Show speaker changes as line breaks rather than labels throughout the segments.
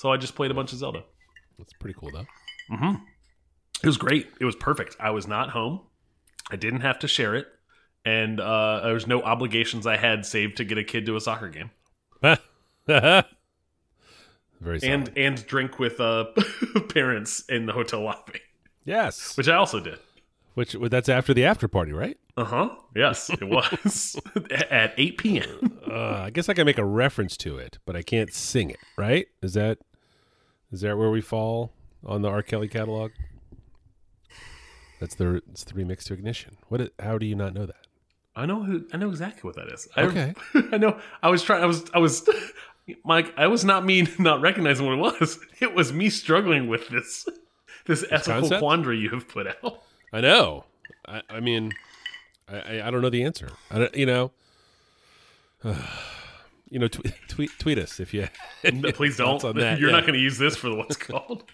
So I just played a bunch of Zelda.
That's pretty cool though.
It was great. It was perfect. I was not home. I didn't have to share it, and uh, there was no obligations I had saved to get a kid to a soccer game
Very solid.
and and drink with uh, parents in the hotel lobby,
yes,
which I also did.
which that's after the after party, right?
Uh huh. Yes, it was at 8 p.m.
Uh, I guess I can make a reference to it, but I can't sing it. Right? Is that is that where we fall on the R. Kelly catalog? That's the it's the remix to Ignition. What? How do you not know that?
I know who. I know exactly what that is. I,
Okay.
I know. I was trying. I was. I was. Mike, I was not me not recognizing what it was. It was me struggling with this this ethical
concept?
quandary you have put out.
I know. I, I mean, I, I I don't know the answer. I don't, you know. you know, tw- tweet tweet us if you.
No, please don't.
thoughts on that,
You're
yeah.
not going to use this for the what's called.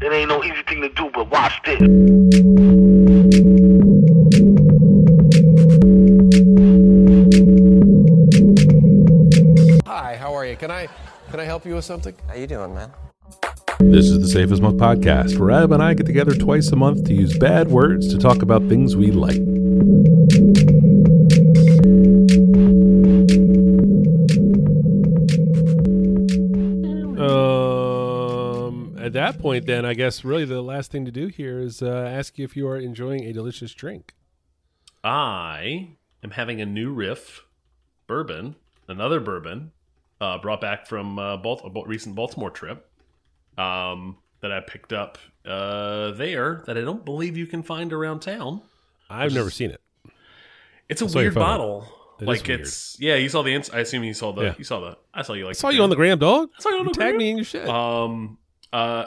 It ain't no easy thing to do, but watch this.
Hi, how are you? Can I can I help you with something?
How you doing, man?
This is the Safe as Milk podcast, where Adam and I get together twice a month to use bad words to talk about things we like.
Um, at that point, then I guess really the last thing to do here is uh, ask you if you are enjoying a delicious drink.
I am having a new riff bourbon, another bourbon, uh, brought back from uh, Balt- a Bal- recent Baltimore trip um, that I picked up uh, there that I don't believe you can find around town.
I've never seen it.
It's a weird bottle.
It
like it's yeah. You saw the. Ins- I assume you saw the.
Yeah.
You saw the. I saw you like.
I saw you on the gram, dog.
I saw you on the
tagged
gram.
me in your shit.
Um. Uh.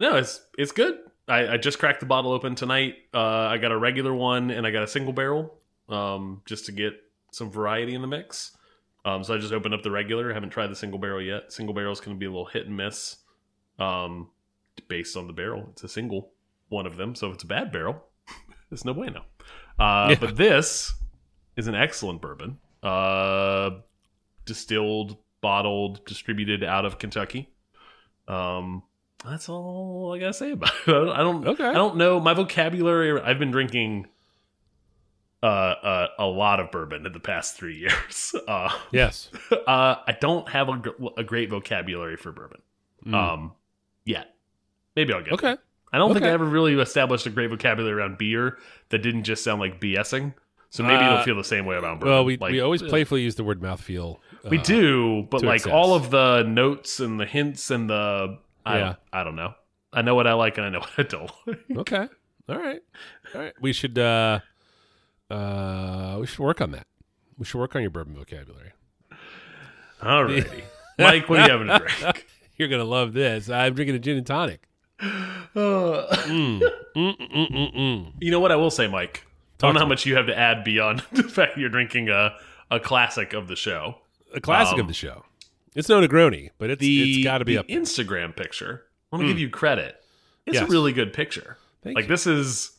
No, it's it's good. I, I just cracked the bottle open tonight. Uh, I got a regular one and I got a single barrel. Um, just to get some variety in the mix. Um, so I just opened up the regular. I haven't tried the single barrel yet. Single barrel is going to be a little hit and miss. Um, based on the barrel, it's a single one of them. So if it's a bad barrel, it's no bueno. Uh,
Yeah.
but this is an excellent bourbon. Uh, distilled, bottled, distributed out of Kentucky. Um, that's all I gotta say about it. I don't.
Okay.
I don't know my vocabulary. I've been drinking uh, uh, a lot of bourbon in the past three years. Uh,
yes.
uh, I don't have a, a great vocabulary for bourbon. Um, yet maybe I'll get.
Okay.
I don't think I ever really established a great vocabulary around beer that didn't just sound like BSing. So maybe
Uh,
it'll feel the same way about bourbon.
Well, we,
Like,
we always playfully use the word mouthfeel.
we
uh,
do, but like
excess.
all of the notes and the hints and the I
Yeah.
don't, I don't know. I know what I like and I know what I don't like.
Okay. All right. All right. We should uh uh we should work on that. We should work on your bourbon vocabulary.
Alrighty. Mike, what are you having to drink?
You're gonna love this. I'm drinking a gin and tonic.
Uh,
Mm. Mm, mm, mm, mm, mm.
you know what I will say, Mike? I don't know how much you have to add beyond the fact that you're drinking a, a classic of the show.
A classic
Um,
of the show. It's no Negroni, but it's
The,
it's got to be
the
up. there.
Instagram picture. I want to give you credit. It's
Yes.
a really good picture.
Thank
like
you.
this is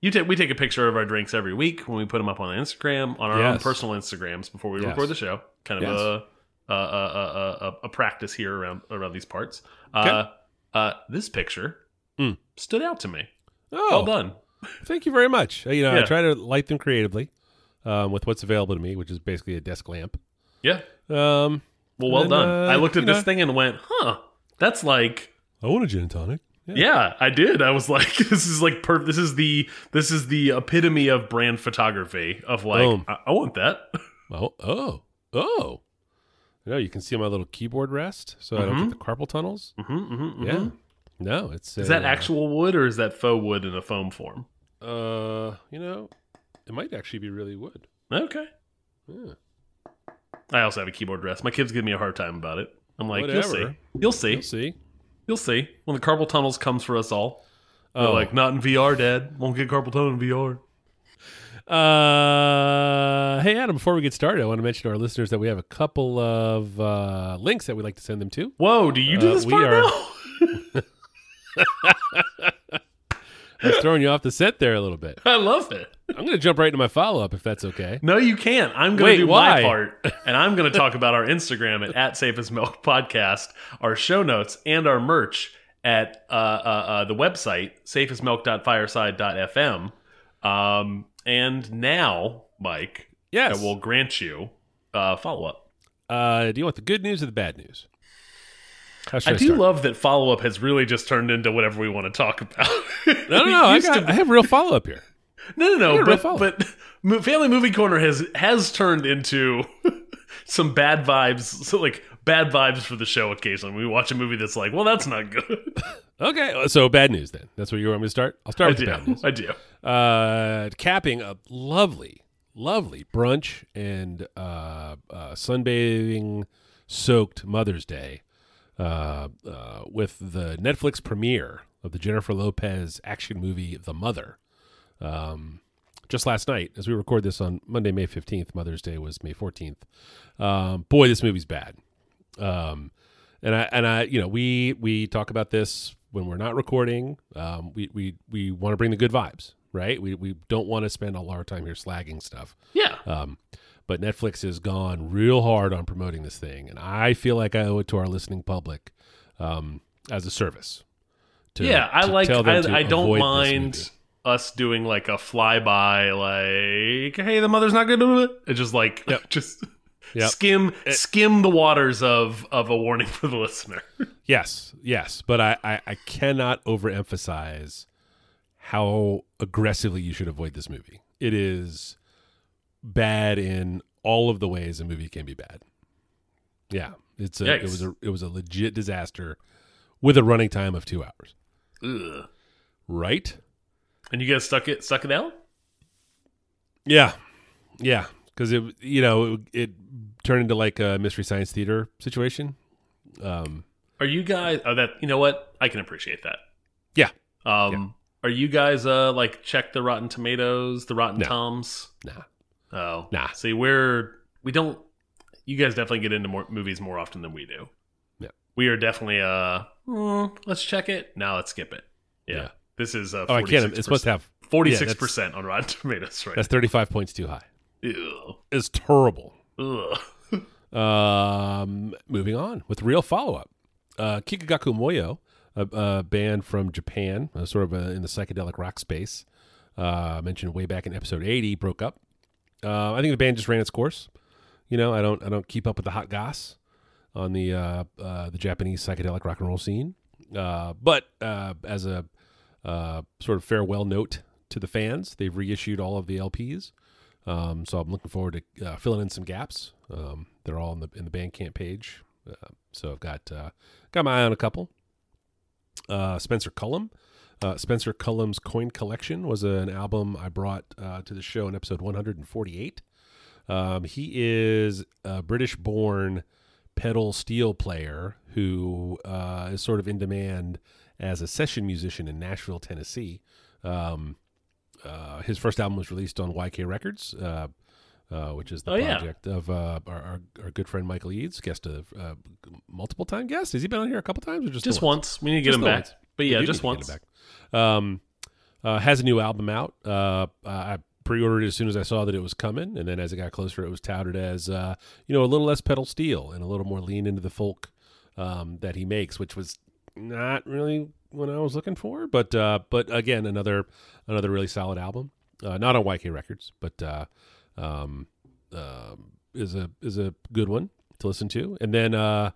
you take we take a picture of our drinks every week when we put them up on Instagram on our own personal Instagrams before we
Yes.
record the show. Kind of
Yes.
a, a, a, a, a a practice here around around these parts. Uh, uh, this picture
Mm.
stood out to me.
Oh,
Well done.
Thank you very much. Uh, You know, I try to light them creatively um, with what's available to me, which is basically a desk lamp.
Yeah.
Um,
Well, well
And,
done. I looked at this
know-
thing and went, "Huh, that's like."
I want a gin and tonic.
Yeah, I did. I was like, "This is like per. This is the this is the epitome of brand photography of like. I, I want that."
Oh, oh, oh. You know, you can see my little keyboard rest, so I don't get the carpal tunnels.
hmm hmm
Yeah. No, it's
Is
a,
that actual wood or is that faux wood in a foam form?
Uh, you know, it might actually be really wood.
Okay.
Yeah.
I also have a keyboard rest. My kids give me a hard time about it. I'm like,
Whatever.
you'll see. You'll see.
You'll see.
You'll see. When the carpal tunnels comes for us all.
Oh.
like, not in VR, Dad. Won't get carpal tunnel in VR.
Uh, hey Adam, before we get started, I want to mention to our listeners that we have a couple of uh, links that we'd like to send them to.
Whoa, do you do
Uh,
this
we
part
are-
now?
I was throwing you off the set there a little bit.
I love it.
I'm going to jump right into my follow up if that's okay.
No, you can't. I'm going
Wait,
to do
why?
my part, and I'm going to talk about our Instagram at, at Milk Podcast, our show notes, and our merch at uh, uh, uh, the website safeasmilk.fireside.fm. Um, and now, Mike,
Yes.
I will grant you uh, follow up.
Uh, do you want the good news or the bad news?
I
I,
do
start?
love that follow up has really just turned into whatever we want to talk about.
No, no, no. I,
Used to
I have real follow up here.
No, no, no. But, but Family Movie Corner has has turned into some bad vibes, so like bad vibes for the show. Occasionally, we watch a movie that's like, well, that's not good.
Okay, so bad news then. That's where you want me to start. I'll start
I
with
do,
bad news.
I do.
uh, capping a lovely, lovely brunch and uh, uh, sunbathing soaked Mother's Day uh, uh, with the Netflix premiere of the Jennifer Lopez action movie The Mother. Um, just last night, as we record this on Monday, May 15th, Mother's Day was May 14th. Um, boy, this movie's bad. Um, and I and I, you know, we we talk about this when we're not recording. Um, we we we want to bring the good vibes, right? We we don't want to spend all our time here slagging stuff.
Yeah,
Um, but Netflix has gone real hard on promoting this thing, and I feel like I owe it to our listening public um, as a service. To,
yeah. I
to
like.
tell them to
I, I don't mind. Us doing like a flyby, like, hey, the mother's not good. It's just like,
Yep.
just.
Yep.
Skim skim the waters of of a warning for the listener.
Yes, yes, but I, I, I cannot overemphasize how aggressively you should avoid this movie. It is bad in all of the ways a movie can be bad. Yeah, it's a, it was a it was a legit disaster with a running time of two hours.
Ugh.
Right?
And you guys stuck it stuck it out.
Yeah, yeah, because it you know it, it turned into like a mystery science theater situation. Um,
Are you guys? Oh, that you know what? I can appreciate that.
yeah,
Um, are you guys uh like check the Rotten Tomatoes, the Rotten
No.
Toms?
nah,
Oh,
Nah.
See, we're we don't. You guys definitely get into more movies more often than we do.
Yeah.
we are definitely uh. mm, let's check it. Now let's skip it. Yeah,
Yeah.
This is uh.
oh, I can't. It's supposed to have
forty six percent on Rotten Tomatoes right.
that's thirty five points too high.
Ew.
It's terrible.
Ugh.
Um, moving on with real follow up. Uh, Kikagaku Moyo, a, a band from Japan, uh, sort of uh in the psychedelic rock space, uh, mentioned way back in episode eighty, broke up. Uh, I think the band just ran its course. You know, I don't, I don't keep up with the hot goss on the uh, uh, the Japanese psychedelic rock and roll scene. Uh, but uh, as a uh, sort of farewell note to the fans, they've reissued all of the LPs. Um, so I'm looking forward to uh, filling in some gaps. Um, they're all in the in the Bandcamp page. Uh, so I've got uh, got my eye on a couple. Uh, Spencer Cullum. Uh, Spencer Cullum's Coin Collection was an album I brought to the show in episode 148. Um, he is a British-born pedal steel player who is sort of in demand as a session musician in Nashville, Tennessee. Um, uh, his first album was released on YK Records, uh, uh, which is the
Oh, yeah.
project of uh, our, our, our good friend Michael Eads, guest of uh, multiple time guest. Has he been on here a couple times or just
Just
once?
once. We need to get
Just
him back.
once.
But yeah, just
need to get
once.
back. Um, uh, has a new album out. Uh, I pre-ordered it as soon as I saw that it was coming, and then as it got closer, it was touted as uh, you know a little less pedal steel and a little more lean into the folk um, that he makes, which was not really what I was looking for. But uh, but again, another another really solid album. Uh, not on YK Records, but uh, um, um, is a is a good one to listen to. And then uh,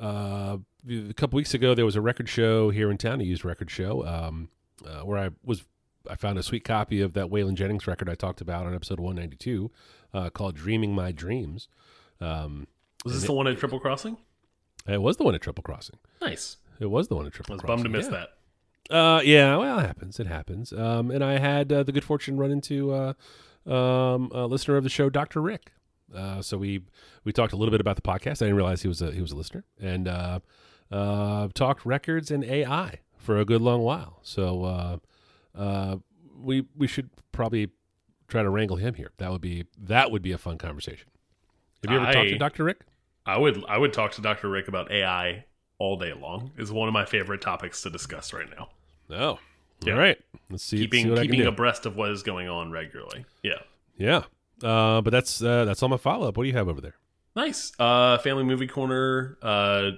uh, a couple weeks ago, there was a record show here in town, a used record show, um, uh, where I was I found a sweet copy of that Waylon Jennings record I talked about on episode 192, uh, called "Dreaming My Dreams." Um,
Was this the one at Triple Crossing?
it was the one at Triple Crossing.
Nice.
It was the one at
I
Triple
was
Crossing.
bummed to miss
yeah.
that.
Uh, yeah, well, it happens. It happens. Um, and I had uh, the good fortune to run into uh, um, a listener of the show, Doctor Rick. Uh, so we we talked a little bit about the podcast. I didn't realize he was a he was a listener, and uh, uh, talked records and AI for a good long while. So uh, uh, we we should probably try to wrangle him here. That would be that would be a fun conversation. Have you ever talked to Doctor Rick?
I would I would talk to Dr. Rick about AI all day long. Is one of my favorite topics to discuss right now.
No.
Yeah.
All right. Let's see.
keeping
see what I can
keeping abreast of what is going on regularly. Yeah.
Yeah. Uh, but that's uh, that's all my follow up. What do you have over there?
Nice. Uh, family movie corner. Uh,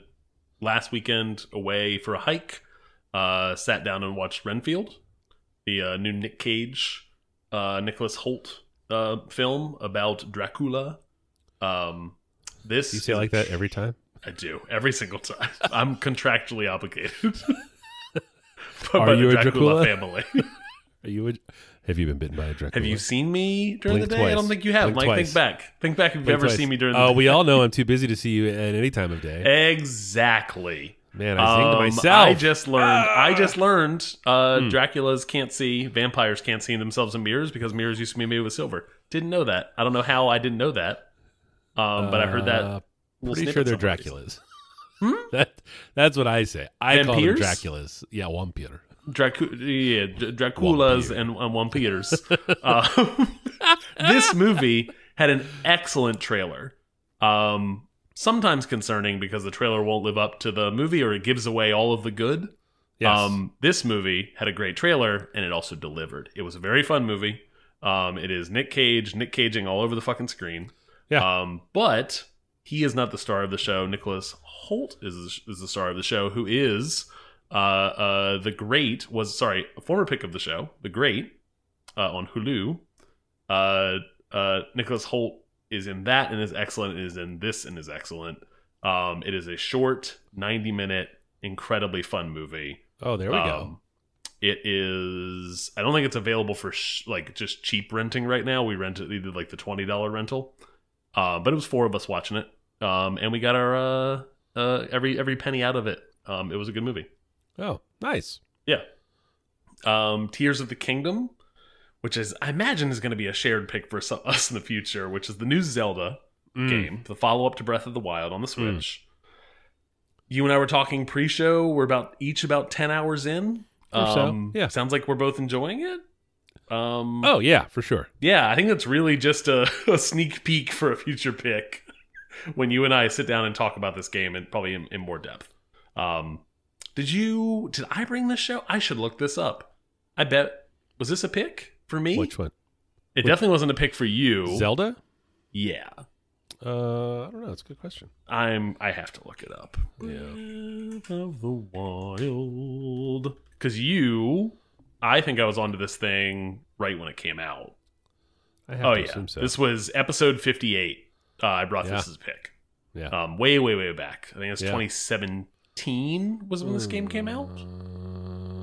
last weekend away for a hike. Uh, sat down and watched Renfield, the uh, new Nick Cage, uh, Nicholas Hoult uh, film about Dracula. Um, this
you say like that every time?
I do every single time. I'm contractually obligated.
Are you a
Dracula
Dracula?
family?
Are you? A, have you been bitten by a Dracula?
Have you seen me during
Blink
the day? I don't think you have.
Blink
Mike,
twice.
think back. Think back if you've
Blink
ever
twice.
seen me during the
Oh,
day.
we all know I'm too busy to see you at any time of day.
Exactly.
Man, I sing to
Um,
myself.
I just learned. I just learned. Uh,
Hmm.
Dracula's can't see. Vampires can't see themselves in mirrors because mirrors used to be made with silver. Didn't know that. I don't know how I didn't know that. Um, but I heard that.
Uh,
little
Pretty sure they're
somewhere.
Draculas. That that's what I say. I call them Draculas. Yeah, vampire.
Dracu- yeah, D- Draculas and, and vampires. uh, this movie had an excellent trailer. Um, sometimes concerning because the trailer won't live up to the movie or it gives away all of the good.
Yes.
Um, this movie had a great trailer and it also delivered. It was a very fun movie. Um, it is Nick Cage, Nick Caging all over the fucking screen.
Yeah.
Um, but he is not the star of the show. Nicholas Hoult is is the star of the show, who is uh, uh, the great was sorry, a former pick of the show, the great uh, on Hulu. Uh, uh, Nicholas Hoult is in that and is excellent. Is in this and is excellent. Um, it is a short, ninety minute, incredibly fun movie.
oh, there we go.
Um, It is. I don't think it's available for sh like just cheap renting right now. We rented did like the twenty dollar rental, uh, but it was four of us watching it, um, and we got our uh, uh, every every penny out of it. Um, it was a good movie.
Oh, nice.
Yeah. Um, Tears of the Kingdom, which is I imagine is going to be a shared pick for so- us in the future, which is the new Zelda
Mm.
game, the follow up to Breath of the Wild on the Switch. You and I were talking pre-show. We're about each about ten hours in.
Or so,
Um,
yeah.
sounds like we're both enjoying it. Um,
Oh yeah, for sure.
yeah, I think that's really just a, a sneak peek for a future pick when you and I sit down and talk about this game and probably in, in more depth. Um, did you? Did I bring this show? I should look this up. I bet was this a pick for me?
Which one?
it definitely wasn't a pick for you.
Zelda?
Yeah,
Uh, I don't know. It's a good question.
I'm. I have to look it up.
Yeah.
Breath of the Wild. Because you, I think I was onto this thing right when it came out.
I have
Oh
to
yeah,
assume so.
this was episode fifty-eight. Uh, I brought
Yeah.
this as a pick.
yeah.
Um, way, way, way back. I think it's
Yeah.
2017 was when this game came out.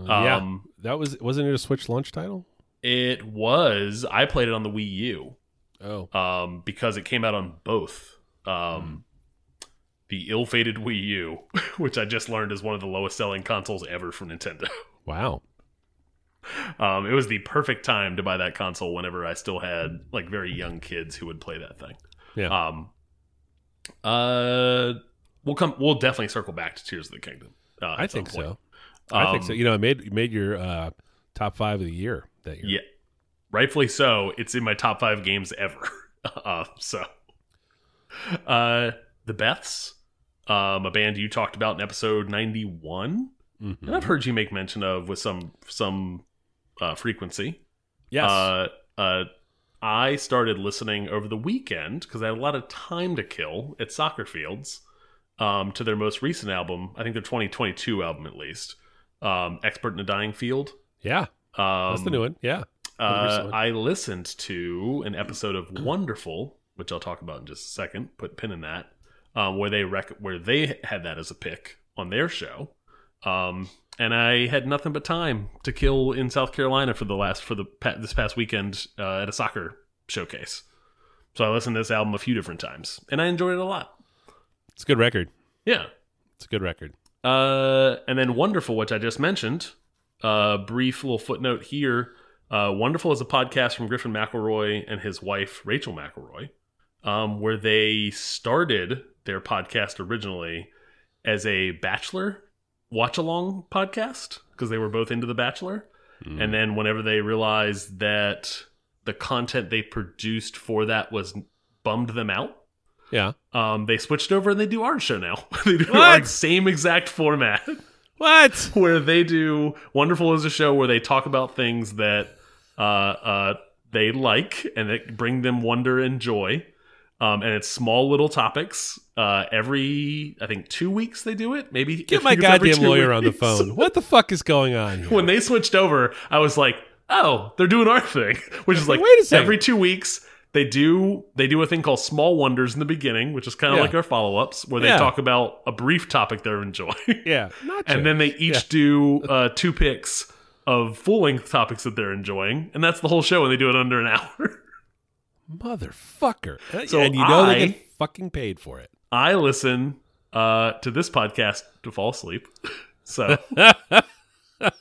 Uh, yeah.
Um,
That was wasn't it a Switch launch title?
It was. I played it on the Wii U
Oh.
um, because it came out on both. Um, The ill-fated Wii U, which I just learned is one of the lowest-selling consoles ever for Nintendo.
Wow.
Um, it was the perfect time to buy that console whenever I still had like very young kids who would play that thing.
Yeah.
Um, uh, we'll come. We'll definitely circle back to Tears of the Kingdom. Uh,
I think so. I think
Um,
so. You know, it made made your uh, top five of the year that year.
Yeah, rightfully so. It's in my top five games ever. uh, so, uh, the Beths, um, a band you talked about in episode ninety one,
Mhm.
and I've heard you make mention of with some some uh, frequency.
Yes.
Uh, uh, I started listening over the weekend because I had a lot of time to kill at soccer fields. Um, to their most recent album, I think their 2022 album at least, um, "Expert in a Dying Field."
yeah.
Um,
That's the new one. Yeah.
Uh. I listened to an episode of Wonderful, which I'll talk about in just a second. Put a pin in that, um, where they rec- where they had that as a pick on their show, um, and I had nothing but time to kill in South Carolina for the last for the this past weekend uh, at a soccer showcase. So I listened to this album a few different times, and I enjoyed it a lot.
It's a good record.
Yeah,
It's a good record.
uh, and then Wonderful, which I just mentioned. Uh, brief little footnote here. Uh, Wonderful is a podcast from Griffin McElroy and his wife Rachel McElroy, um, where they started their podcast originally as a Bachelor watch along podcast because they were both into The Bachelor.
Mm.
And then whenever they realized that the content they produced for that was bummed them out,
Yeah.
um, they switched over and they do our show now. they do
What?
our same exact format.
What?
where they do Wonderful is a show where they talk about things that uh, uh, they like and that bring them wonder and joy. Um, and it's small little topics. Uh, every I think two weeks they do it. Maybe
Get my
think it's every
goddamn
two
lawyer on the phone. What the fuck is going on here?
when they switched over, I was like, oh, they're doing our thing, which is like
Wait a second.
every two weeks they do they do a thing called Small Wonders in the beginning, which is kind of
Yeah.
like our follow ups where they
Yeah.
talk about a brief topic they're enjoying.
yeah, not
and then they each
Yeah.
do uh, two picks of full length topics that they're enjoying, and that's the whole show, and they do it under an hour.
Motherfucker. Uh,
So
and you know they get fucking paid for it.
I listen uh, to this podcast to fall asleep, so
it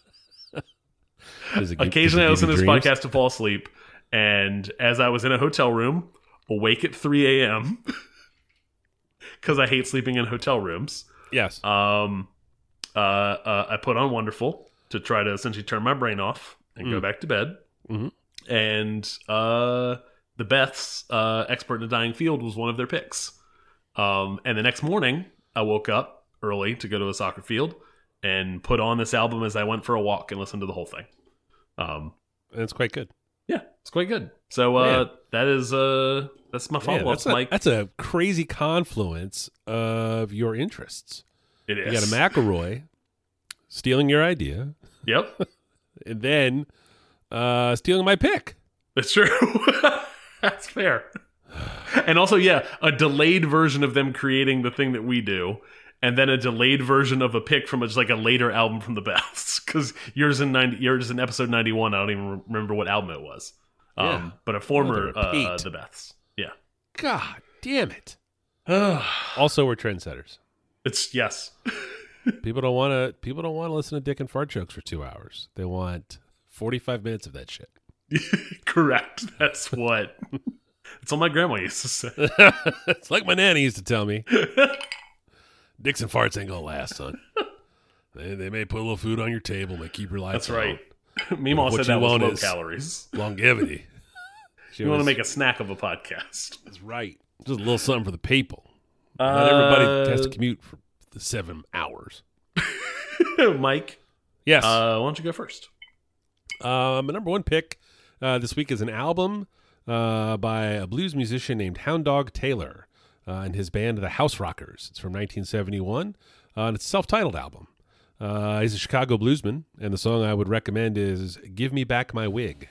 occasionally I listen to this
dreams?
podcast to fall asleep, and as I was in a hotel room, awake at three a.m. because I hate sleeping in hotel rooms.
Yes.
Um, uh, uh, I put on Wonderful to try to essentially turn my brain off and go
Mm.
back to bed.
Mhm.
And uh, the Beths, uh, expert in a dying field, was one of their picks. Um, and the next morning, I woke up early to go to a soccer field and put on this album as I went for a walk and listened to the whole thing. Um,
and it's quite good.
yeah, it's quite good. So uh, that is uh, that's my follow up,
a,
Mike.
that's a crazy confluence of your interests.
It
You got a McElroy stealing your idea,
Yep,
and then uh, stealing my pick.
That's true. That's fair. And also, yeah, a delayed version of them creating the thing that we do, and then a delayed version of a pick from just like a later album from the Beths. Because yours in ninety, yours in episode ninety one. I don't even remember what album it was. Um, but a former uh, the Beths. Yeah.
God damn it. Also, we're trendsetters.
it's yes.
People don't want to. People don't want to listen to dick and fart jokes for two hours. They want forty-five minutes of that shit.
Correct. That's what. That's what my grandma used to say.
it's like my nanny used to tell me. Dicks and farts ain't gonna last, son. They, they may put a little food on your table, may keep your lights
That's right. Meemaw said that was low calories.
Longevity. She
You want to make a snack of a podcast.
That's right. Just a little something for the people. Not everybody has to
Uh,
commute for the seven hours.
Mike,
Yes.
uh, why don't you go first?
Uh, my number one pick uh, this week is an album uh, by a blues musician named Hound Dog Taylor uh, and his band, the Houserockers. It's from 1971, uh, and it's a self titled album. Uh, he's a Chicago bluesman, and the song I would recommend is Give Me Back My Wig.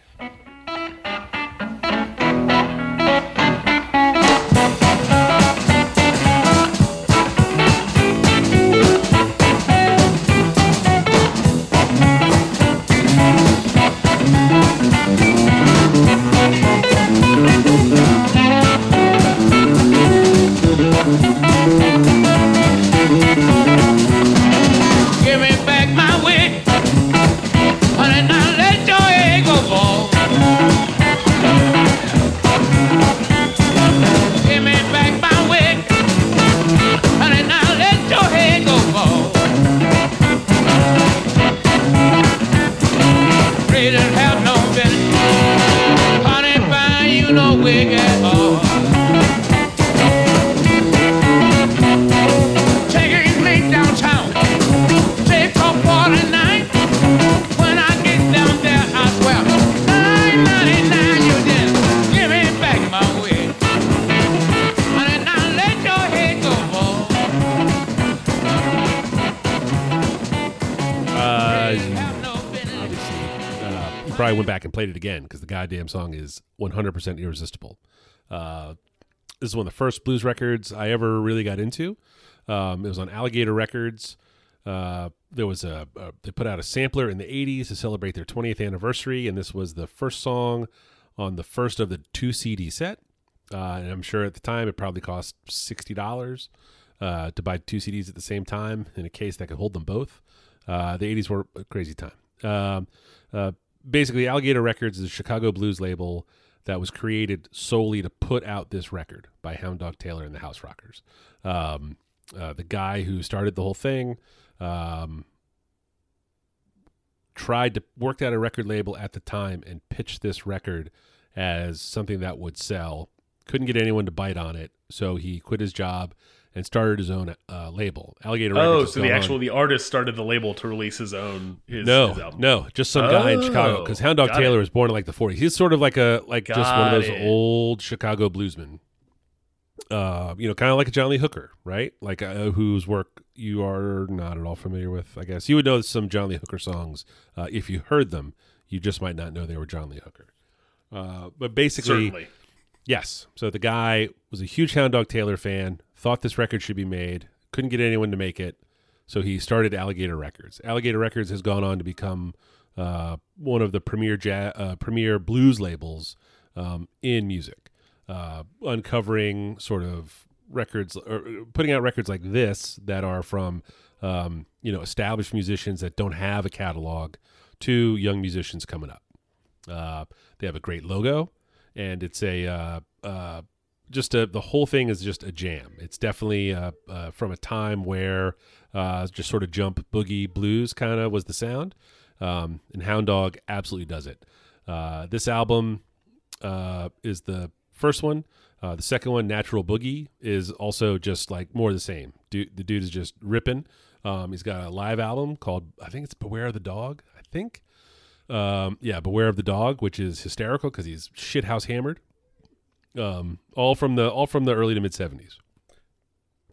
Again because the goddamn song is 100% irresistible. Uh, this is one of the first blues records I ever really got into. Um, it was on Alligator Records. Uh, there was a, a they put out a sampler in the 80s to celebrate their 20th anniversary, and this was the first song on the first of the two CD set. Uh, and I'm sure at the time it probably cost sixty dollars uh, to buy two CDs at the same time in a case that could hold them both. Uh, the 80s were a crazy time. Um, uh, basically, Alligator Records is a Chicago blues label that was created solely to put out this record by Hound Dog Taylor and the Houserockers. Um, uh, the guy who started the whole thing um, tried to work at a record label at the time and pitched this record as something that would sell couldn't get anyone to bite on it, so he quit his job and started his own uh, label, Alligator
Oh,
Records. has
so the actual
on-
the artist started the label to release his own his,
no,
his album.
no, just some guy in Chicago
Oh,
because Hound Dog Taylor
it.
was born in like the 40s. He's sort of like a like just one of those
it.
old Chicago bluesmen. Uh, you know, kind of like a John Lee Hooker, right? Like uh, whose work you are not at all familiar with. I guess you would know some John Lee Hooker songs uh, if you heard them. You just might not know they were John Lee Hooker. Uh, but basically,
certainly.
Yes. So the guy was a huge Hound Dog Taylor fan, thought this record should be made, couldn't get anyone to make it. So he started Alligator Records. Alligator Records has gone on to become uh, one of the premier ja- uh, premier blues labels um, in music, uh, uncovering sort of records or uh, putting out records like this that are from um, you know established musicians that don't have a catalog to young musicians coming up. Uh, they have a great logo, and it's a uh, just a the whole thing is just a jam. It's definitely uh, uh, from a time where uh, just sort of jump boogie blues kind of was the sound, um, and Hound Dog absolutely does it. Uh, this album uh, is the first one. Uh, the second one, Natural Boogie, is also just like more the same. Dude, the dude is just ripping. Um, he's got a live album called I think it's Beware of the Dog. I think. Um, yeah, Beware of the Dog, which is hysterical because he's shithouse hammered. Um, all from the all from the early to mid seventies.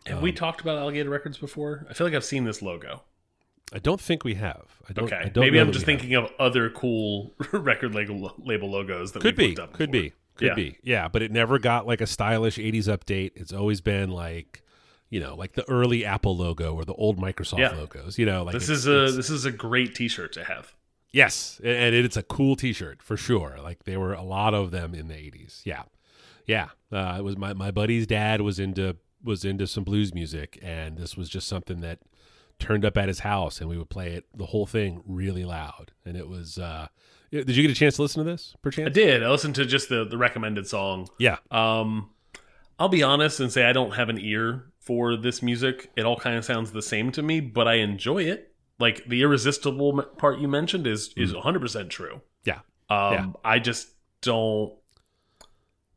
Have we talked about Alligator Records before? I feel like I've seen this logo.
I don't think we have. I don't,
Okay,
I don't
maybe I'm just
we have.
thinking of other cool record label label logos that
Could be,
up
could be, could
Yeah.
be. Yeah, but it never got like a stylish '80s update. It's always been like, you know, like the early Apple logo or the old Microsoft
Yeah.
logos. You know, like
This is a this is a great T-shirt to have.
Yes, and it's a cool T-shirt for sure. Like there were a lot of them in the '80s. Yeah, yeah. Uh, it was my my buddy's dad was into was into some blues music, and this was just something that turned up at his house, and we would play it the whole thing really loud. And it was. Uh, did you get a chance to listen to this? Perchance?
I did. I listened to just the the recommended song.
Yeah.
Um, I'll be honest and say I don't have an ear for this music. It all kind of sounds the same to me, but I enjoy it. Like the irresistible part you mentioned is is 100 percent true.
Yeah.
Um,
Yeah.
I just don't.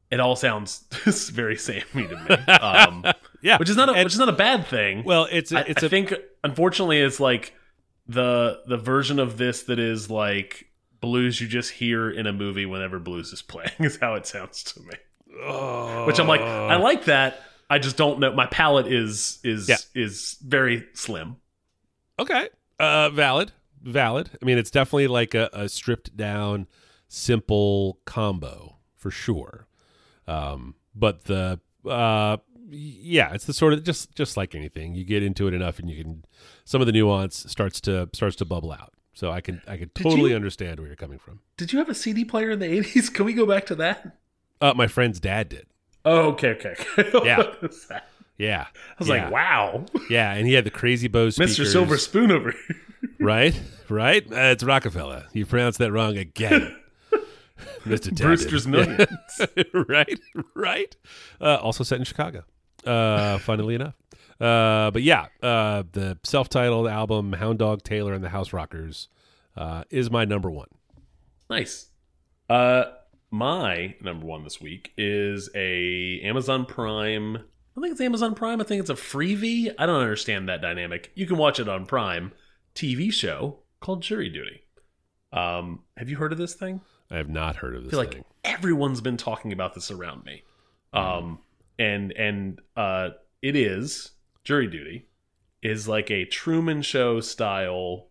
It all sounds very samey to me. Um,
Yeah.
which is not a,
And-
which is not a bad thing.
Well, it's a,
I,
it's
I
a
think unfortunately it's like the the version of this that is like blues you just hear in a movie whenever blues is playing is how it sounds to me. Which I'm like, I like that. I just don't know. My palate is is
Yeah.
is very slim.
Okay. Uh, valid. Valid. I mean, it's definitely like a, a stripped down, simple combo for sure. Um, but the uh, yeah, it's the sort of just just like anything. You get into it enough, and you can some of the nuance starts to starts to bubble out. So I can I can totally
you-
understand where you're coming from.
Did you have a CD player in the 80s? Can we go back to that?
Uh, my friend's dad did.
Oh, okay, okay. okay.
Yeah.
What was that?
Yeah,
I was
yeah.
like, wow,
yeah, and he had the crazy Bose
Mr. Silver Spoon over here.
right? Right? Uh, it's Rockefeller. You pronounced that wrong again. Mr.
Brewster's Millions.
right? Right? Uh, also set in Chicago, uh, funnily enough. Uh, but yeah, uh, the self titled album, Hound Dog Taylor and the Houserockers, uh, is my number one.
Nice. Uh, my number one this week is a Amazon Prime. I think it's Amazon Prime. I think it's a freebie. I don't understand that dynamic. You can watch it on Prime. TV show called Jury Duty. Um, have you heard of this thing?
I have not heard of
I
this
feel like everyone's been talking about this around me. Um, and and uh, it is Jury Duty is like a Truman Show style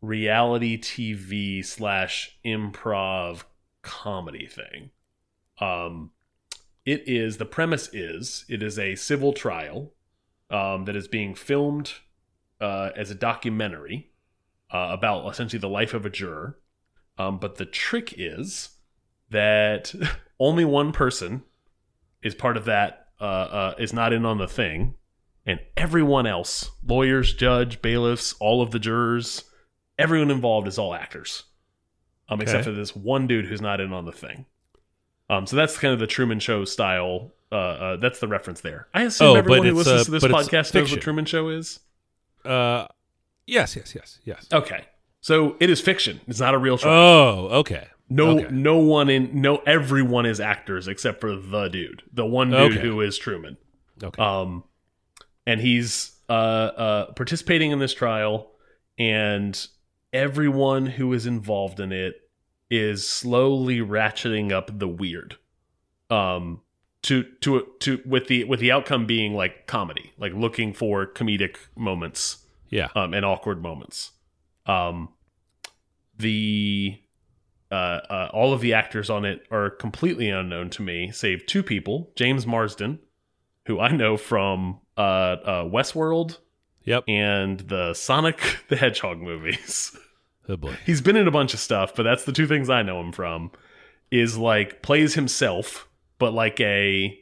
reality TV slash improv comedy thing. Um, it is the premise is it is a civil trial um, that is being filmed uh, as a documentary uh, about essentially the life of a juror. Um, but the trick is that only one person is part of that uh, uh, is not in on the thing, and everyone else lawyers, judge, bailiffs, all of the jurors, everyone involved is all actors, um, except for this one dude who's not in on the thing. Um, so that's kind of the Truman Show style. Uh, uh, that's the reference there. I assume
Oh,
everyone who listens
uh,
to this podcast knows what Truman Show is.
Uh, yes, yes, yes, yes.
Okay, so it is fiction. It's not a real show.
Oh, okay.
No,
Okay.
no one in no everyone is actors except for the dude, the one dude
Okay.
who is Truman.
Okay.
Um, and he's uh, uh, participating in this trial, and everyone who is involved in it is slowly ratcheting up the weird. Um, to to to with the with the outcome being like comedy, like looking for comedic moments
yeah.
um, and awkward moments. Um, the uh, uh, all of the actors on it are completely unknown to me, save two people: James Marsden, who I know from uh, uh, Westworld
Yep.
and the Sonic the Hedgehog movies.
Oh boy.
He's been in a bunch of stuff, but that's the two things I know him from. Is like plays himself, but like a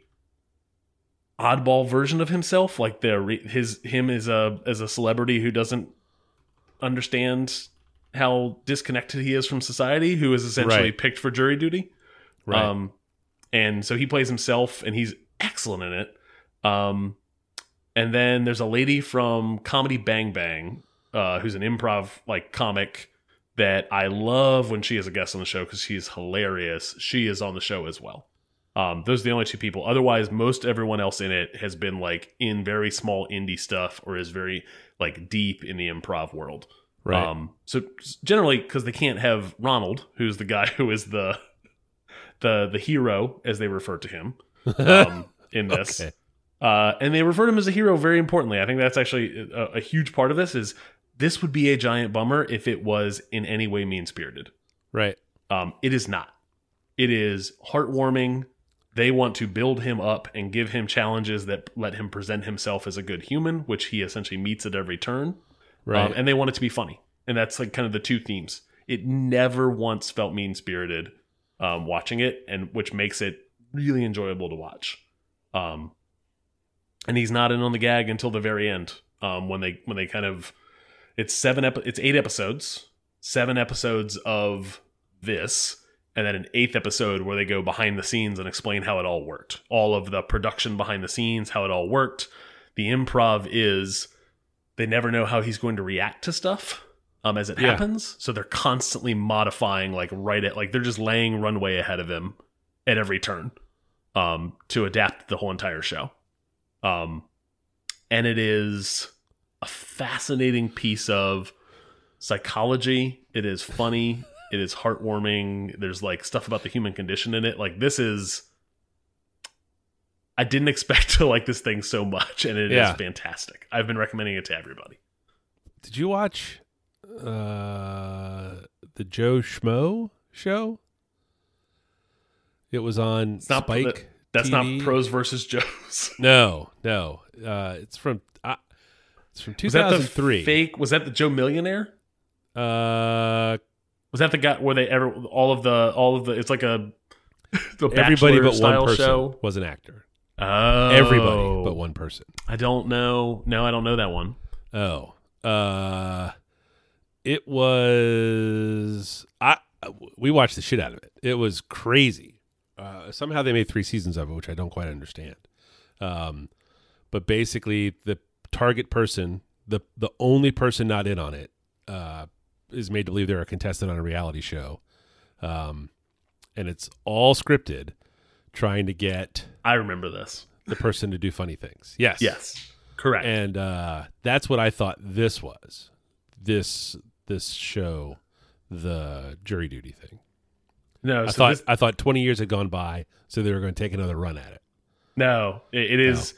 oddball version of himself. Like the his him is a as a celebrity who doesn't understand how disconnected he is from society, who is essentially
Right.
picked for jury duty.
Right.
Um, and so he plays himself, and he's excellent in it. Um, and then there's a lady from Comedy Bang Bang, uh, who's an improv like comic that I love when she is a guest on the show because she's hilarious. She is on the show as well. Um, those are the only two people. Otherwise, most everyone else in it has been like in very small indie stuff or is very like deep in the improv world.
Right.
Um, so generally, because they can't have Ronald, who's the guy who is the the the hero, as they refer to him um, in this,
Okay.
uh, and they refer to him as a hero. Very importantly, I think that's actually a, a huge part of this. Is this would be a giant bummer if it was in any way mean spirited.
right.
Um, it is not. It is heartwarming. They want to build him up and give him challenges that let him present himself as a good human, which he essentially meets at every turn.
Right.
Um, and they want it to be funny. And that's like kind of the two themes. It never once felt mean spirited um, watching it, and which makes it really enjoyable to watch. Um, and he's not in on the gag until the very end um, when they when they kind of it's seven epi- it's eight episodes, seven episodes of this, and then an eighth episode where they go behind the scenes and explain how it all worked, all of the production behind the scenes, how it all worked. The improv is they never know how he's going to react to stuff um, as it
Yeah.
happens. So they're constantly modifying, like right at like they're just laying runway ahead of him at every turn um, to adapt the whole entire show. Um, and it is a fascinating piece of psychology. It is funny. It is heartwarming. There's like stuff about the human condition in it. Like this is. I didn't expect to like this thing so much, and it is
Yeah.
fantastic. I've been recommending it to everybody.
Did you watch uh, the Joe Schmo show? It was on
It's not
Spike.
that- That's
TV.
not pros versus Joes.
No, no. Uh, it's from uh, it's from
Was
2003.
fake? Was that the Joe Millionaire?
Uh,
Was that the guy where they ever all of the all of the? It's like a the
everybody but one person
show.
was an actor.
Oh,
Everybody but one person.
I don't know. No, I don't know that one.
Oh, uh, it was. I we watched the shit out of it. It was crazy. Uh, somehow they made three seasons of it, which I don't quite understand. Um, but basically, the target person, the the only person not in on it, uh, is made to believe they're a contestant on a reality show, um, and it's all scripted, trying to get
I remember this.
the person to do funny things. Yes,
Yes, correct.
and uh, that's what I thought this was. This this show, the jury duty thing.
no,
I
so
thought
this-
I thought twenty years had gone by, so they were going to take another run at it.
No, it, it is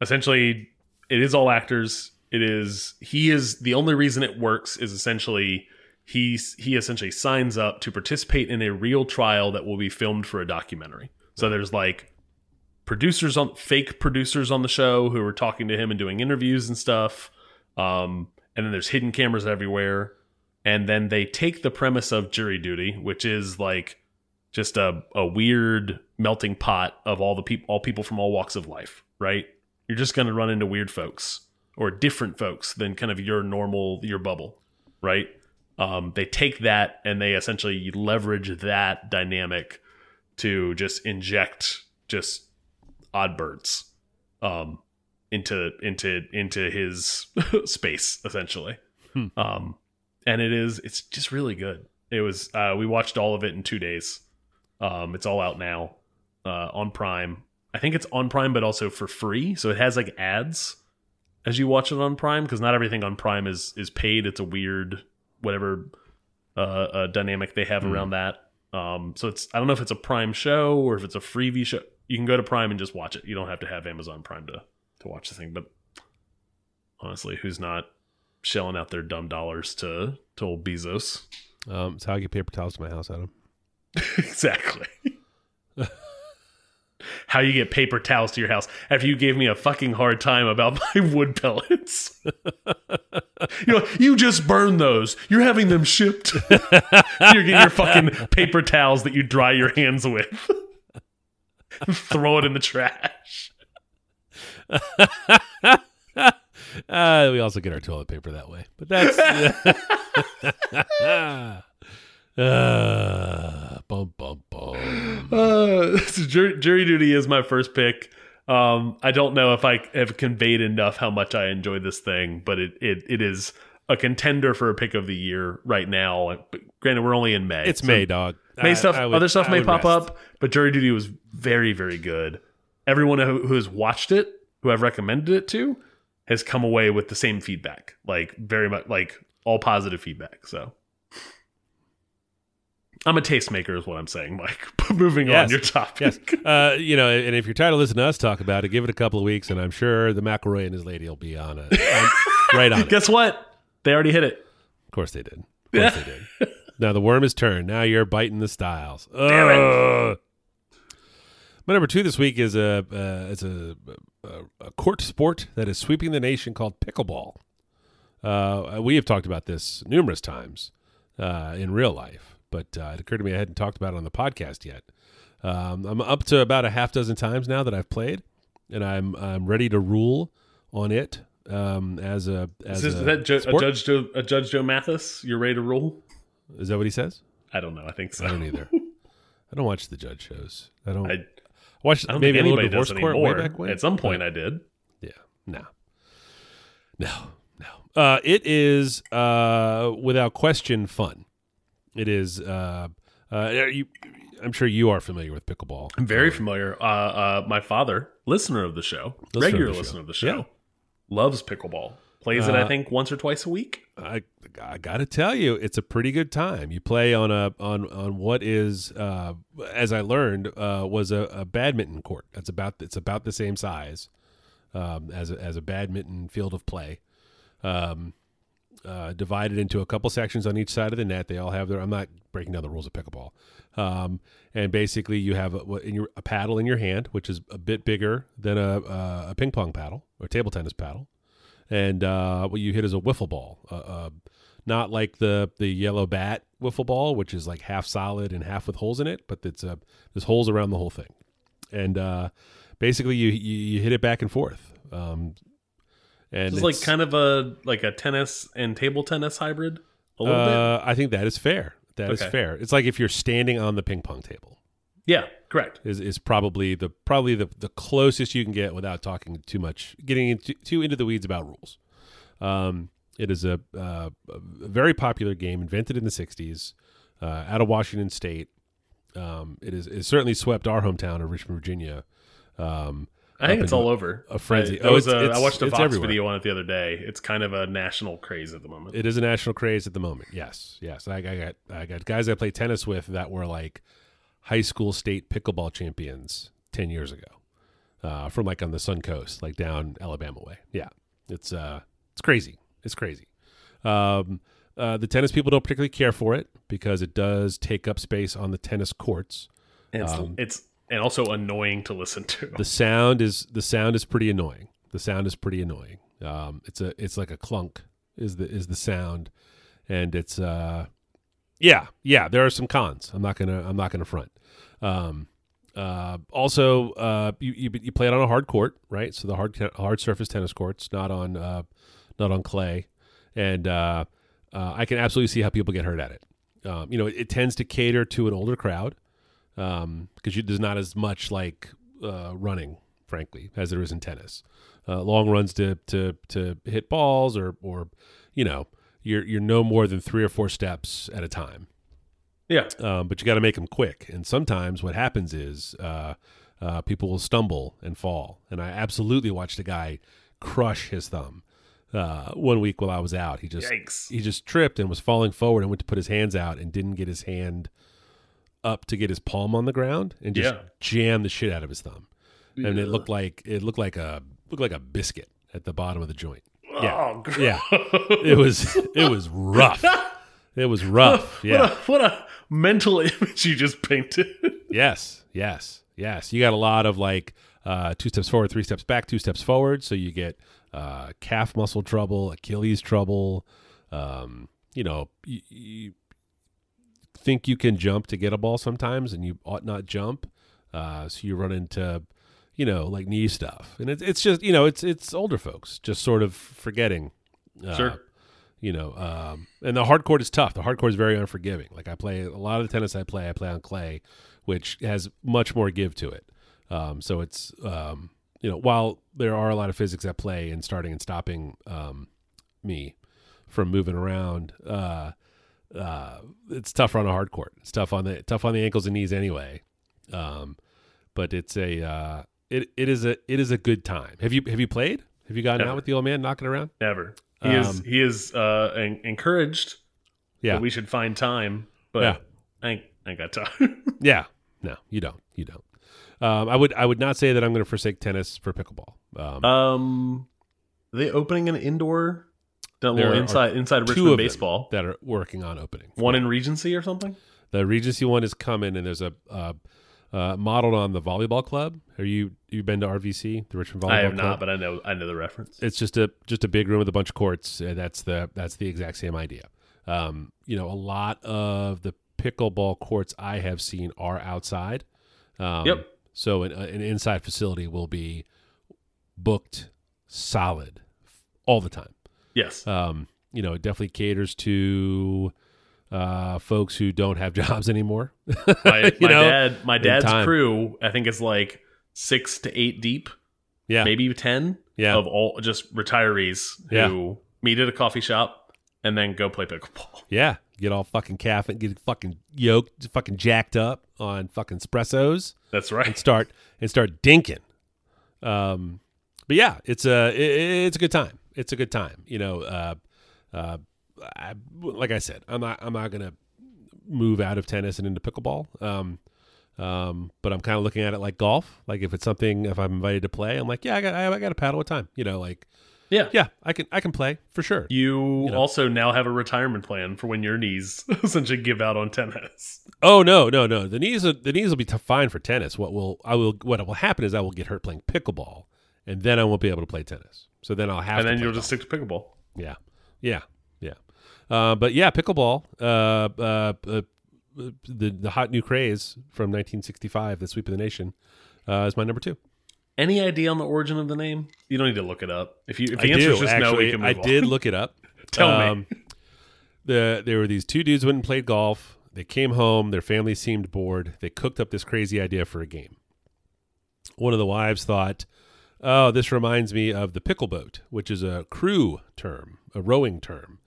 essentially it is all actors. It is he is the only reason it works is essentially he he essentially signs up to participate in a real trial that will be filmed for a documentary. So there's like producers on fake producers on the show who are talking to him and doing interviews and stuff. Um, and then there's hidden cameras everywhere. And then they take the premise of jury duty, which is like just a, a weird melting pot of all the people all people from all walks of life right you're just going to run into weird folks or different folks than kind of your normal your bubble right um, they take that and they essentially leverage that dynamic to just inject just odd birds um, into into into his space essentially
Hmm.
um, and it is it's just really good It was uh, we watched all of it in two days. Um, it's all out now uh, on Prime. I think it's on Prime, but also for free. So it has like ads as you watch it on Prime because not everything on Prime is is paid. It's a weird whatever uh, uh, dynamic they have around that. Um, so it's I don't know if it's a Prime show or if it's a freebie show. You can go to Prime and just watch it. You don't have to have Amazon Prime to to watch the thing. But honestly, who's not shelling out their dumb dollars to to old Bezos?
Um, it's how I get paper towels to my house, Adam.
exactly. How you get paper towels to your house after you gave me a fucking hard time about my wood pellets. you know, you just burned those. You're having them shipped. You're getting your fucking paper towels that you dry your hands with. Throw it in the trash.
Uh, we also get our toilet paper that way, but that's uh, bum bum bum.
Uh, so jury, jury duty is my first pick. Um, I don't know if I have conveyed enough how much I enjoy this thing, but it, it, it is a contender for a pick of the year right now. Granted, we're only in May.
It's
so
May, dog.
May
I-
stuff,
I would-
other stuff
I
may pop
rest.
up, but Jury Duty was very, very good. Everyone who, who has watched it, who I've recommended it to, has come away with the same feedback. Like very much, like all positive feedback. So. I'm a tastemaker, is what I'm saying, Mike. But moving
Yes.
on, your topic.
Yes, uh, you know, and if you're tired of listening to us talk about it, give it a couple of weeks, and I'm sure the McElroy and his lady will be on it, right on it.
Guess what? They already hit it.
Of course they did. Of course they did. Now the worm is turned. Now you're biting the styles.
Damn it.
My number two this week is a uh, it's a, a, a court sport that is sweeping the nation called pickleball. Uh, we have talked about this numerous times uh, in real life, but uh, it occurred to me I hadn't talked about it on the podcast yet. Um, I'm up to about a half dozen times now that I've played, and I'm I'm ready to rule on it um, as a as
Is, this,
a
is that jo- a. Judge Joe, a Judge Joe Mathis? You're ready to rule?
Is that what he says?
I don't know. I think so.
I don't either. I don't watch the judge shows. I don't.
I,
watch
I don't
maybe a
think anybody
divorce
does
court
anymore.
way back when.
At some
but-
point, I did.
Yeah. No. No. No. Uh, it is uh, without question fun. It is. Uh, uh, you, I'm sure you are familiar with pickleball.
I'm very familiar. Uh, uh, my father, listener of the show,
Listener of
regular
the show.
listener of the show,
Yeah.
loves pickleball. Plays it, I
Uh,
think, once or twice a week.
I, I got to tell you, it's a pretty good time. You play on a on on what is, uh, as I learned, uh, was a, a badminton court. That's about it's about the same size um, as a, as a badminton field of play. Um, uh, divided into a couple sections on each side of the net. They all have their. I'm not breaking down the rules of pickleball. Um, and basically, you have a, in your, a paddle in your hand, which is a bit bigger than a, a, a ping pong paddle or table tennis paddle and uh, what you hit is a wiffle ball, uh, uh, not like the the yellow bat wiffle ball, which is like half solid and half with holes in it, but it's uh, there's holes around the whole thing, and uh, basically you, you you hit it back and forth. Um, and
It's like kind of a like a tennis and table tennis hybrid. A little bit.
uh, I think that is fair. That is
Okay.
fair. It's like if you're standing on the ping pong table.
Yeah, correct.
Is, is probably the probably the, the closest you can get without talking too much, getting into, too into the weeds about rules. Um, it is a, uh, a very popular game, invented in the '60s, uh, out of Washington State. Um, it is it certainly swept our hometown of Richmond, Virginia. Um,
I think it's all over.
a frenzy.
I,
Oh,
was,
it's-
uh, I watched a
it's
Fox
everywhere.
video on it the other day. It's kind of a national craze at the moment.
It is a national craze at the moment. Yes, yes. I, I got I got guys I play tennis with that were like high school state pickleball champions ten years ago, uh, from like on the Sun Coast, like down Alabama way. Yeah, it's uh, it's crazy. It's crazy. Um, uh, the tennis people don't particularly care for it because it does take up space on the tennis courts.
And it's,
Um,
it's and also annoying to listen to.
The sound is the sound is pretty annoying. The sound is pretty annoying. Um, it's a it's like a clunk is the is the sound, and it's uh, yeah yeah. There are some cons. I'm not gonna I'm not gonna front. Um, uh, also, uh, you, you you play it on a hard court, right? So the hard hard surface tennis courts, not on uh, not on clay, and uh, uh, I can absolutely see how people get hurt at it. Um, you know, it, it tends to cater to an older crowd um, because there's not as much like uh, running, frankly, as there is in tennis. Uh, long runs to to to hit balls, or or you know, you're you're no more than three or four steps at a time.
Yeah.
um, but you got to make them quick. And sometimes what happens is uh, uh, people will stumble and fall. And I absolutely watched a guy crush his thumb uh, one week while I was out. He just
Yikes.
he just tripped and was falling forward and went to put his hands out and didn't get his hand up to get his palm on the ground and just
Yeah.
jammed the shit out of his thumb. And it looked like it looked like a looked like a biscuit at the bottom of the joint. Yeah.
Oh, gross.
Yeah. It was it was rough. It was rough. Yeah.
What a, what a mental image you just painted.
Yes, yes, yes. You got a lot of like uh, two steps forward, three steps back, two steps forward. So you get uh, calf muscle trouble, Achilles trouble. Um, you know, you, you think you can jump to get a ball sometimes, and you ought not jump. Uh, so you run into, you know, like knee stuff, and it's it's just you know it's it's older folks just sort of forgetting. Uh,
Sure.
You know, um, and the hard court is tough. The hard court is very unforgiving. Like I play a lot of the tennis I play, I play on clay, which has much more give to it. Um, so it's um, you know while there are a lot of physics at play in starting and stopping um, me from moving around, uh, uh, it's tougher on a hard court. It's tough on the tough on the ankles and knees anyway. Um, but it's a uh, it it is a it is a good time. Have you have you played? Have you gotten
Never.
out with the old man knocking around?
Never. He is
Um,
he is uh, en- encouraged
Yeah,
that we should find time, but
Yeah.
I ain't, I ain't got time.
yeah. No, you don't. You don't. Um, I would I would not say that I'm going to forsake tennis for pickleball. Um,
um, are they opening an indoor, the little inside inside Richmond baseball,
that are working on opening.
one in Regency or something.
The Regency one is coming, and there's a uh, uh, modeled on the volleyball club. Are you you been to RVC, the Richmond Volleyball
I have
Club?
not, but I know I know the reference.
it's just a just a big room with a bunch of courts. And that's the that's the exact same idea. Um, you know, a lot of the pickleball courts I have seen are outside. Um,
Yep.
So an, an inside facility will be booked solid all the time.
Yes,
Um, you know, it definitely caters to uh, folks who don't have jobs anymore.
my, my
know,
dad, my dad's crew, I think is like six to eight deep,
Yeah,
maybe ten
yeah,
of all just retirees who meet at a coffee shop and then go play pickleball.
yeah. Get all fucking caff and get fucking yoked, fucking jacked up on fucking espressos.
That's right.
and start and start dinking. Um, but yeah, it's a it, it's a good time. It's a good time. You know, uh, uh, I, like I said, I'm not I'm not gonna move out of tennis and into pickleball. Um, um, but I'm kind of looking at it like golf. Like if it's something, if I'm invited to play, I'm like, yeah, I got I, I got a paddle with time. You know, like
Yeah.
yeah, I can I can play for sure.
You,
know.
also now have a retirement plan for when your knees essentially give out on tennis.
Oh no, no, no. The knees, are, the knees will be fine for tennis. What will I will what will happen is I will get hurt playing pickleball, and then I won't be able to play tennis. So then I'll have
and
to
then
play
you'll just stick to pickleball.
yeah, yeah. Uh, but yeah, pickleball. Uh, uh, uh, the the hot new craze from 1965, the sweep of the nation, uh, is my number two.
Any idea on the origin of the name? You don't need to look it up. If you if the
I
answer
do
is just no, we can move
I
move
did look it up.
Tell me.
The there were these two dudes who went and played golf. They came home. Their family seemed bored. They cooked up this crazy idea for a game. One of the wives thought, "Oh, this reminds me of the pickle boat, which is a crew term, a rowing term.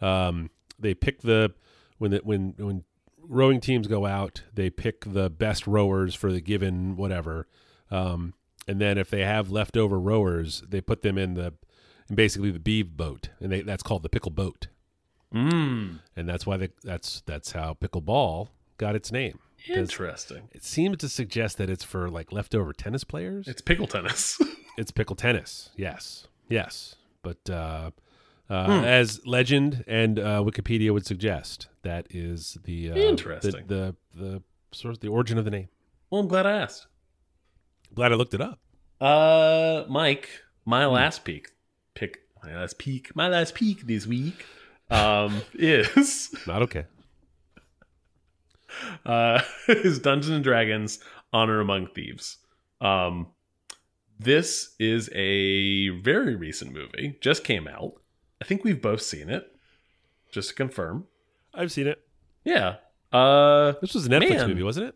Um, they pick the when the, when when rowing teams go out, they pick the best rowers for the given whatever." Um, and then if they have leftover rowers, they put them in the in basically the beeve boat, and they, that's called the pickle boat,
Mm,
and that's why they, that's that's how pickleball got its name.
Interesting.
It seems to suggest that it's for like leftover tennis players.
It's pickle tennis.
It's pickle tennis. Yes, yes. But uh, uh,
Hmm.
as legend and uh, Wikipedia would suggest, that is the uh, the-
Interesting.
The, the sort of the origin of the name.
well, I'm glad I asked.
Glad I looked it up.
Uh, Mike, my
Hmm.
last peak, pick my last peak, my last peak this week, um, is
Not okay.
uh, is Dungeons and Dragons: Honor Among Thieves. Um, this is a very recent movie, just came out. I think we've both seen it. Just to confirm,
I've seen it.
yeah. Uh,
This was a Netflix
Man.
movie, wasn't it?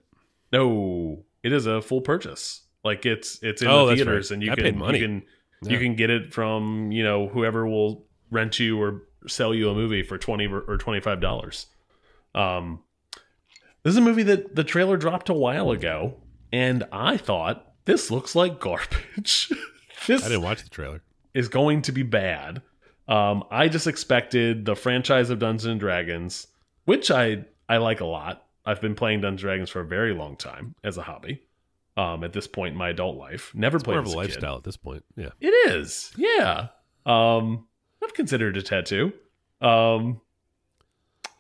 no, it is a full purchase. Like it's it's in
Oh,
the theaters,
right.
and you
I
can you can
Yeah.
you can get it from you know whoever will rent you or sell you a movie for 20 or or 25 dollars um This is a movie that the trailer dropped a while ago, and I thought this looks like garbage. this
I didn't watch the trailer.
is going to be bad. Um, I just expected the franchise of Dungeons and Dragons, which I I like a lot. I've been playing Dungeons and Dragons for a very long time as a hobby. Um, at this point in my adult life, never played
More of a
a kid.
lifestyle at this point. Yeah.
It is, yeah. Um, I've considered a tattoo. Um,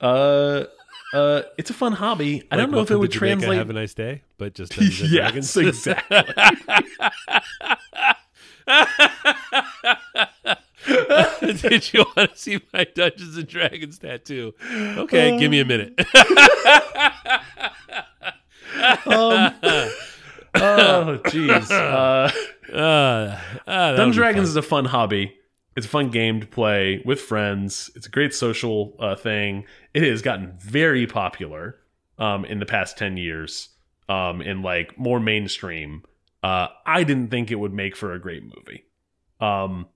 uh, uh, it's a fun hobby. I don't know if it would
Jamaica,
translate.
Have a nice day, but just Dungeons and
yes,
Dragons.
exactly.
Did you want to see my Dungeons and Dragons tattoo? Okay, give me a minute.
um, oh, jeez. Uh,
Uh, uh,
Dungeons Dragons is a fun hobby. It's a fun game to play with friends. It's a great social uh, thing. It has gotten very popular um, in the past ten years, um, in like more mainstream. Uh, I didn't think it would make for a great movie. Um,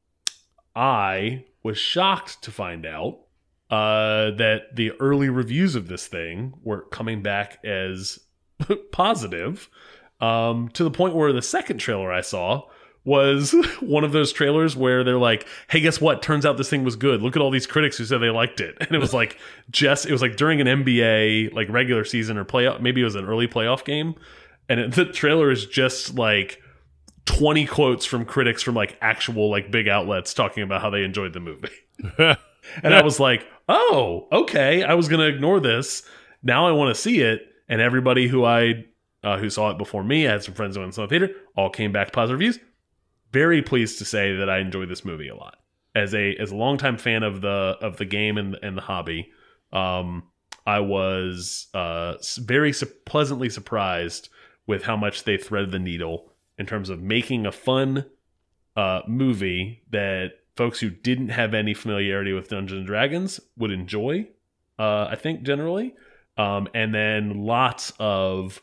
I was shocked to find out uh, that the early reviews of this thing were coming back as positive um, to the point where the second trailer I saw was one of those trailers where they're like, "Hey, guess what? Turns out this thing was good. Look at all these critics who said they liked it." And it was like just it was like during an NBA like regular season or playoff, maybe it was an early playoff game, and it, the trailer is just like 20 quotes from critics from like actual like big outlets talking about how they enjoyed the movie. and I was like, "Oh, okay. I was going to ignore this. Now I want to see it." And everybody who I uh, who saw it before me, I had some friends who went saw the theater, all came back positive reviews. Very pleased to say that I enjoyed this movie a lot. As a as a longtime fan of the of the game and and the hobby, um, I was uh, very su pleasantly surprised with how much they threaded the needle in terms of making a fun uh, movie that folks who didn't have any familiarity with Dungeons and Dragons would enjoy. Uh, I think generally, um, and then lots of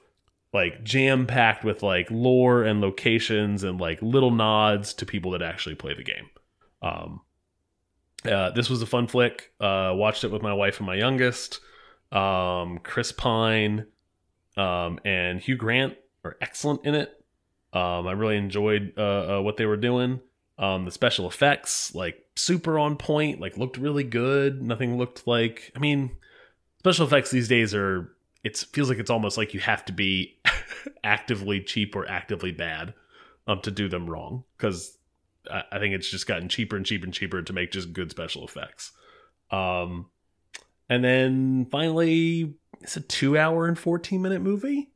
like jam packed with like lore and locations and like little nods to people that actually play the game. Um, uh, this was a fun flick. Uh, watched it with my wife and my youngest. Um, Chris Pine um, and Hugh Grant are excellent in it. Um, I really enjoyed uh, uh, what they were doing. Um, the special effects, like super on point, like looked really good. Nothing looked like. I mean, special effects these days are. It feels like it's almost like you have to be actively cheap or actively bad um, to do them wrong because I, I think it's just gotten cheaper and cheaper and cheaper to make just good special effects. Um, and then finally, it's a two hour and 14 minute movie,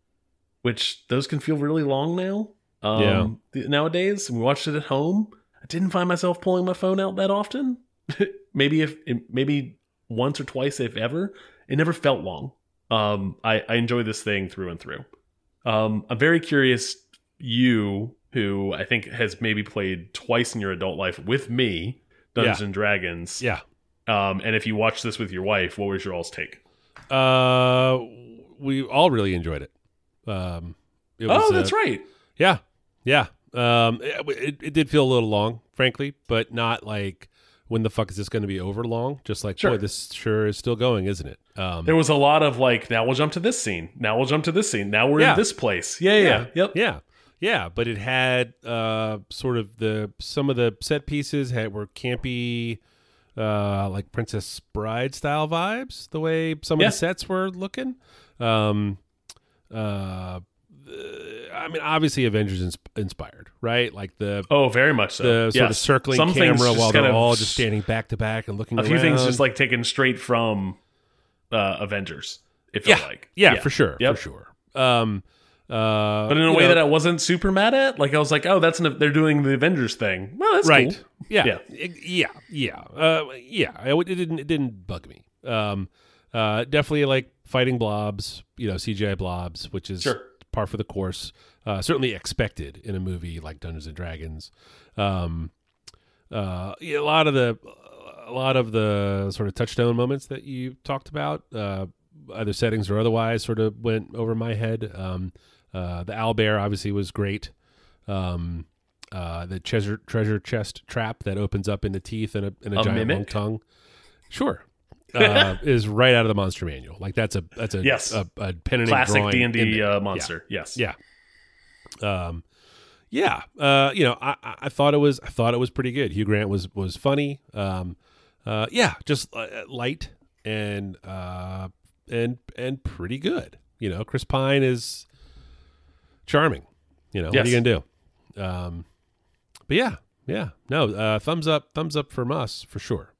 which those can feel really long now. Um, th- Nowadays, we watched it at home. I didn't find myself pulling my phone out that often. maybe if maybe once or twice, if ever. It never felt long. Um, I, I enjoy this thing through and through. Um, I'm very curious, you who I think has maybe played twice in your adult life with me, Dungeons
Yeah.
and Dragons.
Yeah.
Um, and if you watched this with your wife, what was your all's take?
Uh, we all really enjoyed it. Um, it was,
oh,
uh,
that's right.
Yeah, yeah. Um, it, it, did feel a little long, frankly, but not like when the fuck is this going to be over long? Just like,
Sure.
boy, this sure is still going, isn't it? Um,
There was a lot of like, now we'll jump to this scene. Now we'll jump to this scene. Now we're
Yeah.
in this place. Yeah, yeah, yeah. Yep.
yeah, yeah. But it had uh, sort of the some of the set pieces had were campy, uh, like Princess Bride style vibes. The way some
Yeah.
of the sets were looking. Um, uh, I mean, obviously, Avengers ins- inspired, right? Like the
Oh, very much so.
the sort of circling
Some
camera while they're all just standing back to back and looking
A few things just like taken straight from uh, Avengers. Felt
yeah,
like.
yeah, for sure,
Yep.
for sure. Um, uh,
But in a way
know,
that I wasn't super mad at. Like I was like, oh, that's an, they're doing the Avengers thing. Well, that's
right,
cool.
yeah,
Yeah.
yeah, yeah, yeah, uh, yeah. It, it didn't, it didn't bug me. Um, uh, definitely like fighting blobs, you know, CGI blobs, which is
Sure.
Par for the course. Uh, certainly expected in a movie like Dungeons and Dragons. Um, uh, yeah, a lot of the a lot of the sort of touchstone moments that you talked about, uh, either settings or otherwise, sort of went over my head. Um, uh, the owl bear obviously was great. Um, uh, the treasure treasure chest trap that opens up into teeth and a, and a,
A
giant
mimic?
long tongue. Sure. Uh, is right out of the monster manual. Like that's a that's a
Yes.
a, a pen and
Classic D and D uh, monster. Yes.
Yeah. Yeah. Um, yeah. Uh, you know, I, I thought it was I thought it was pretty good. Hugh Grant was was funny. Um, uh, yeah, just uh, light and uh, and and pretty good. You know, Chris Pine is charming. You know, what are you gonna do? Um, but yeah, yeah, no, uh, thumbs up, thumbs up from us for sure.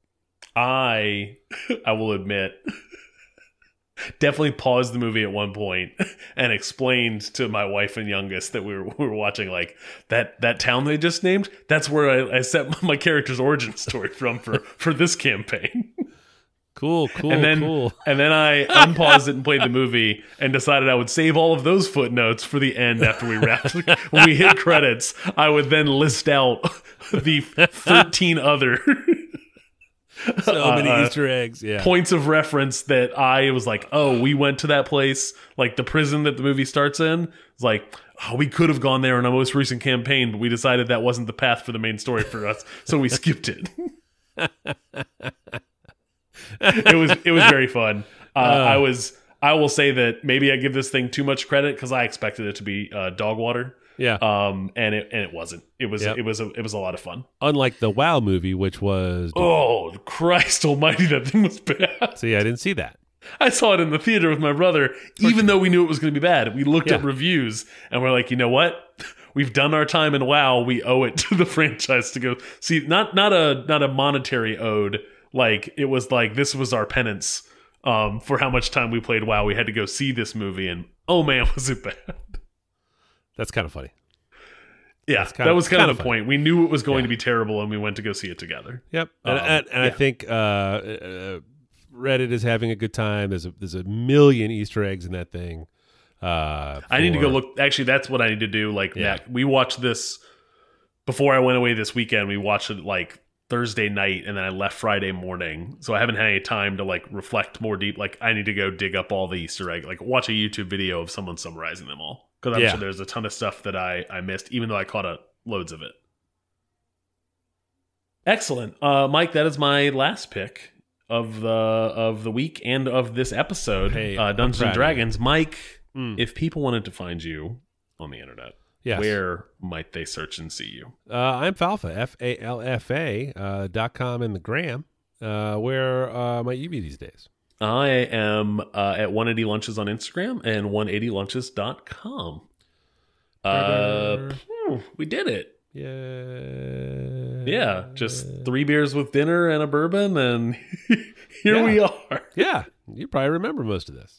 I I will admit definitely paused the movie at one point and explained to my wife and youngest that we were, we were watching like that that town they just named that's where I, I set my character's origin story from for for this campaign
Cool, cool,
and then
cool.
and then I unpaused it and played the movie and decided I would save all of those footnotes for the end after we wrapped when we hit credits I would then list out the 13 other
So many
uh,
Easter eggs. Yeah.
points of reference that I was like, oh, we went to that place, like the prison that the movie starts in. It's like, oh, we could have gone there in our most recent campaign, but we decided that wasn't the path for the main story for us, so we skipped it. it was it was very fun. Uh, I was I will say that maybe I give this thing too much credit because I expected it to be uh, dog water,
yeah.
um, and it and it wasn't. It was
Yep.
it was a, it was a lot of fun.
Unlike the WoW movie, which was
Oh Christ Almighty, that thing was bad.
see, I didn't see that.
I saw it in the theater with my brother, even though we knew it was going to be bad. We looked at
Yeah.
reviews and we're like, you know what? We've done our time in WoW. We owe it to the franchise to go see. Not not a not a monetary ode. Like it was like this was our penance um, for how much time we played WoW. We had to go see this movie, and oh man, was it bad?
That's kind of funny.
Yeah, that was kind,
kind
of the point. We knew it was going to be terrible, and we went to go see it together.
Yep. And,
Um,
and, and I think uh, uh, Reddit is having a good time. There's a there's a million Easter eggs in that thing. Uh,
I need to go look. Actually, that's what I need to do. Like,
Yeah.
Matt, we watched this before I went away this weekend. We watched it like Thursday night, and then I left Friday morning. So I haven't had any time to like reflect more deep. Like, I need to go dig up all the Easter egg. Like, watch a YouTube video of someone summarizing them all because I'm
Yeah.
sure there's a ton of stuff that I I missed, even though I caught a, loads of it. Excellent, uh, Mike. That is my last pick of the of the week and of this episode.
Hey,
uh, Dungeons and. Dragons, Mike
Mm.
if people wanted to find you on the internet,
Yes.
where might they search and see you?
Uh, I'm Falfa, F A L F A uh, dot com in the gram. Uh, where uh, might you be these days?
I am uh, at 180 Lunches on Instagram and 180lunches.com. Uh, phew, we did it.
Yeah.
Yeah, just three beers with dinner and a bourbon, and here
Yeah.
we are.
Yeah. You probably remember most of this.